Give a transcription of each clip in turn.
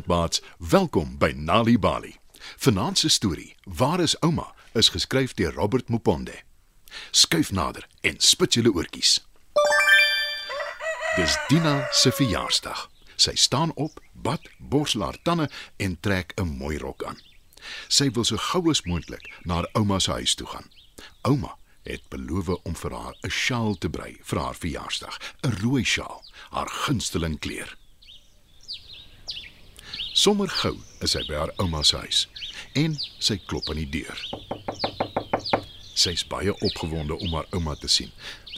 Goeienaand maats, welkom by Nali Bali. Vanaand se storie, Waar is ouma, is geskryf deur Robert Muponde. Skuif nader en spit julle oortjies. Dis Dina se verjaarsdag. Sy staan op, bad, borsel haar tande en trek 'n mooi rok aan. Sy wil so gou as moontlik na haar ouma se huis toe gaan. Ouma het beloof om vir haar 'n sjaal te brei vir haar verjaarsdag, 'n rooi sjaal, haar gunsteling kleur. Sommer gou is sy by haar ouma se huis en sy klop aan die deur. Sy's baie opgewonde om haar ouma te sien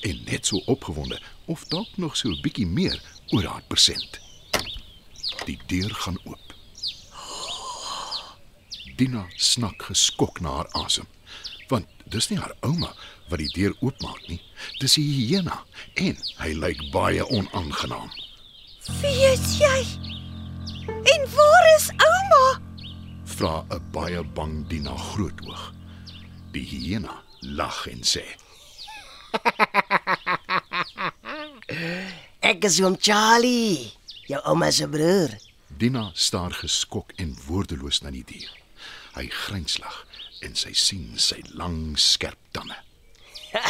en net so opgewonde of dalk nog so 'n bietjie meer oor haar persent. Die deur gaan oop. Dina snak geskok na haar asem, want dis nie haar ouma wat die deur oopmaak nie, dis 'n hyena en hy lyk baie onaangenaam. Wie is jy? En waar is ouma? Vra 'n baie bang Dina grootoog. Die hyena lag en sê: Ek is oom Charlie, jou ouma se broer. Dina staar geskok en woordeloos na die dier. Hy grynslag en sy sien sy lang skerp tande.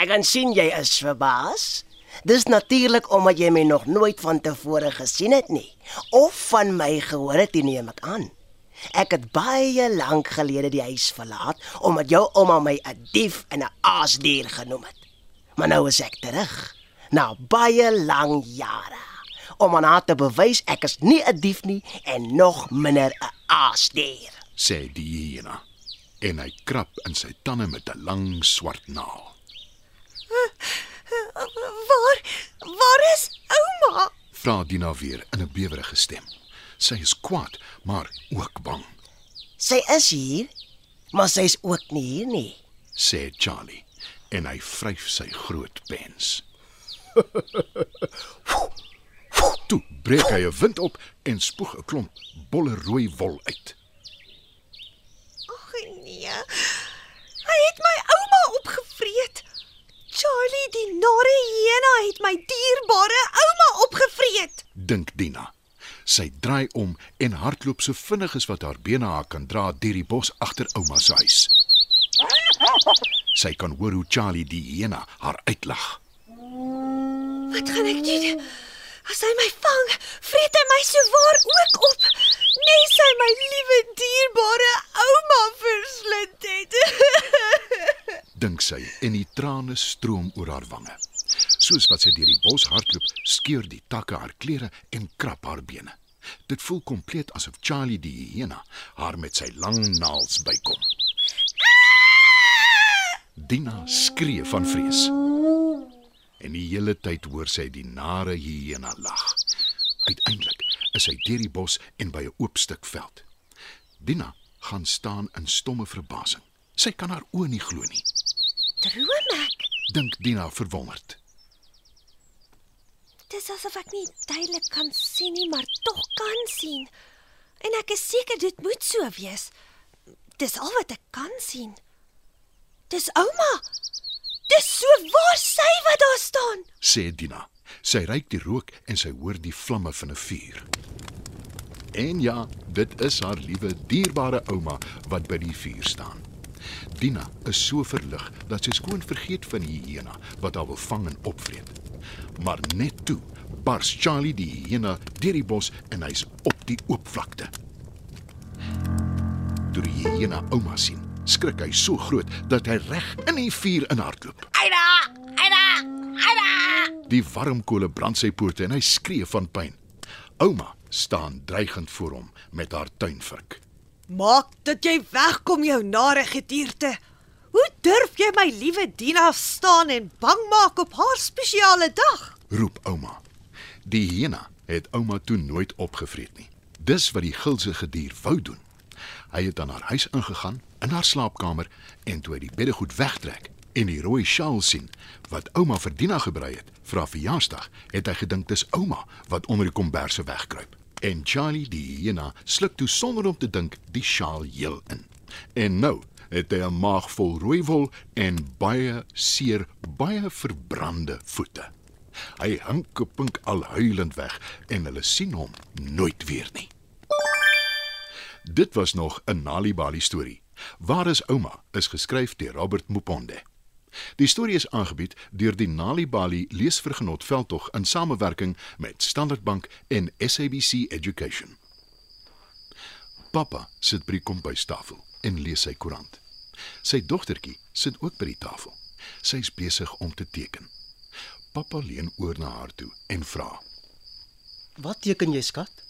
Ek kan sien jy is verbaas. Dis natuurlik omdat jy my nog nooit van tevore gesien het nie of van my gehoor het nie, neem ek aan. Ek het baie lank gelede die huis verlaat omdat jou ouma my 'n dief en 'n aasdier genoem het. Maar nou is ek terug na baie lang jare om aan haar te bewys ek is nie 'n dief nie en nog minder 'n aasdier. sê die hyena en hy krap in sy tande met 'n lang swart naal. Waar waar is ouma? Vra Dina weer in 'n bewerige stem. Sy is kwaad, maar ook bang, Sy is hier, maar sy's ook nie hier nie. sê Charlie en hy vryf sy groot pens. Toe breek hy 'n wind op en spoeg 'n klomp bolle rooi wol uit. Ag nee. Hy het my ouma opgevreet. Charlie die nare hyena het my dierbare ouma opgevreet. dink Dina. Sy draai om en hardloop so vinnig as wat haar bene haar kan dra deur die bos agter ouma se huis. Sy kan hoor hoe Charlie die hyena haar uitlag. Wat gaan ek doen? As hy my vang, vreet hy my sowaar ook op. Net sy my liewe dierbare ouma verslind het. dink sy en die trane stroom oor haar wange. Soos wat sy deur die bos hardloop, skeur die takke haar klere en krap haar bene. Dit voel kompleet asof Charlie die hyena haar met sy lang naels bykom. Dina skree van vrees. En die hele tyd hoor sy die nare hyena lag. Uiteindelik is sy deur die bos en by 'n oop stuk veld. Dina gaan staan in stomme verbasing. Sy kan haar oë nie glo nie. Droom ek? Dink Dina verwonderd. Dis asof ek nie duidelik kan sien nie, maar tog kan sien. En ek is seker dit moet so wees. Dis al wat ek kan sien. Dis ouma. Dis so waar sy wat daar staan. sê Dina. Sy ruik die rook en sy hoor die vlamme van 'n vuur. En ja, dit is haar liewe dierbare ouma wat by die vuur staan. Dina is so verlig dat sy skoon vergeet van die hyena wat haar wil vang en opvreet. Maar net toe bars Charlie die hyena deur die bos en hy's op die oop vlakte. Toe die hyena ouma sien, skrik hy so groot dat hy reg in die vuur inhardloop. Aida! Aida! Aida! Die warm kole brand sy pote en hy skree van pyn. Ouma staan dreigend voor hom met haar tuinvurk. Maak dat jy wegkom jou nare gedierte. Hoe durf jy my liewe Dina staan en bang maak op haar spesiale dag? Roep ouma. Die hyena het ouma toe nooit opgevreet nie. Dis wat die gulsige dier wou doen. Hy het aan haar huis ingegaan, in haar slaapkamer en toe hy die beddegoed wegtrek en die rooi sjaal sien wat ouma vir Dina gebrei het vir haar verjaarsdag, het hy gedink dis ouma wat onder die komberse wegkruip. En Charlie die hyena sluk toe sonder om te dink die sjaal heel in. En nou het hy 'n maag vol rooi wol en baie seer, baie verbrande voete. Hy hinkepink al huilend weg en hulle sien hom nooit weer nie. Dit was nog 'n Nali Bali storie. Waar is ouma is geskryf deur Robert Muponde. Die storie is aangebied deur die Nali Bali leesvergenot veldtog in samewerking met Standard Bank en SABC Education. Pappa sit by die kombuistafel en lees sy koerant. Sy dogtertjie sit ook by die tafel. Sy's besig om te teken. Pappa leun oor na haar toe en vra: Wat teken jy, skat?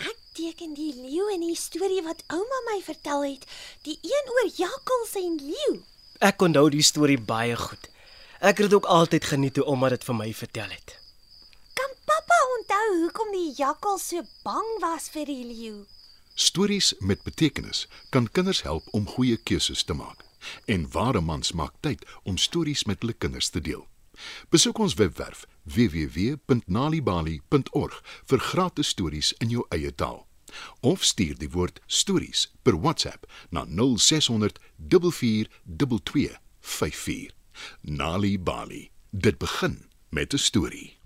Ek teken die leeu in die storie wat ouma my vertel het, die een oor jakkals en leeu. Ek onthou die storie baie goed. Ek het dit ook altyd geniet toe ouma dit vir my vertel het. Kan pappa onthou hoekom die jakkals so bang was vir die leeu? Stories met betekenis kan kinders help om goeie keuses te maak. En ware mans maak tyd om stories met hulle kinders te deel. Besoek ons webwerf www.nalibali.org vir gratis stories in jou eie taal. Of stuur die woord stories per WhatsApp na 0600 4422 54. Nali Bali. Dit begin met 'n storie.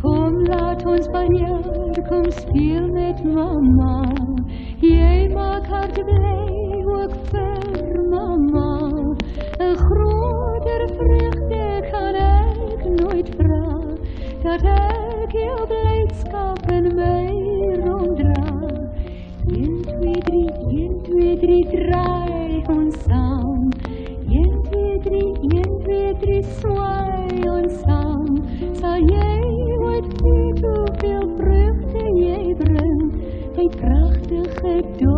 Kom laat ons banjer, kom speel met mamma. Jy maak hart bly ook vir mamma. 'n Groter vreugde Dat ek jou blydskap in my ronddra. 1 2 3 1 2 3 draai ons saam. 1 2 3 1 2 3 swaai ons saam. Sal jy ooit weet hoeveel vreugde jy bring? Hy pragtige dogter van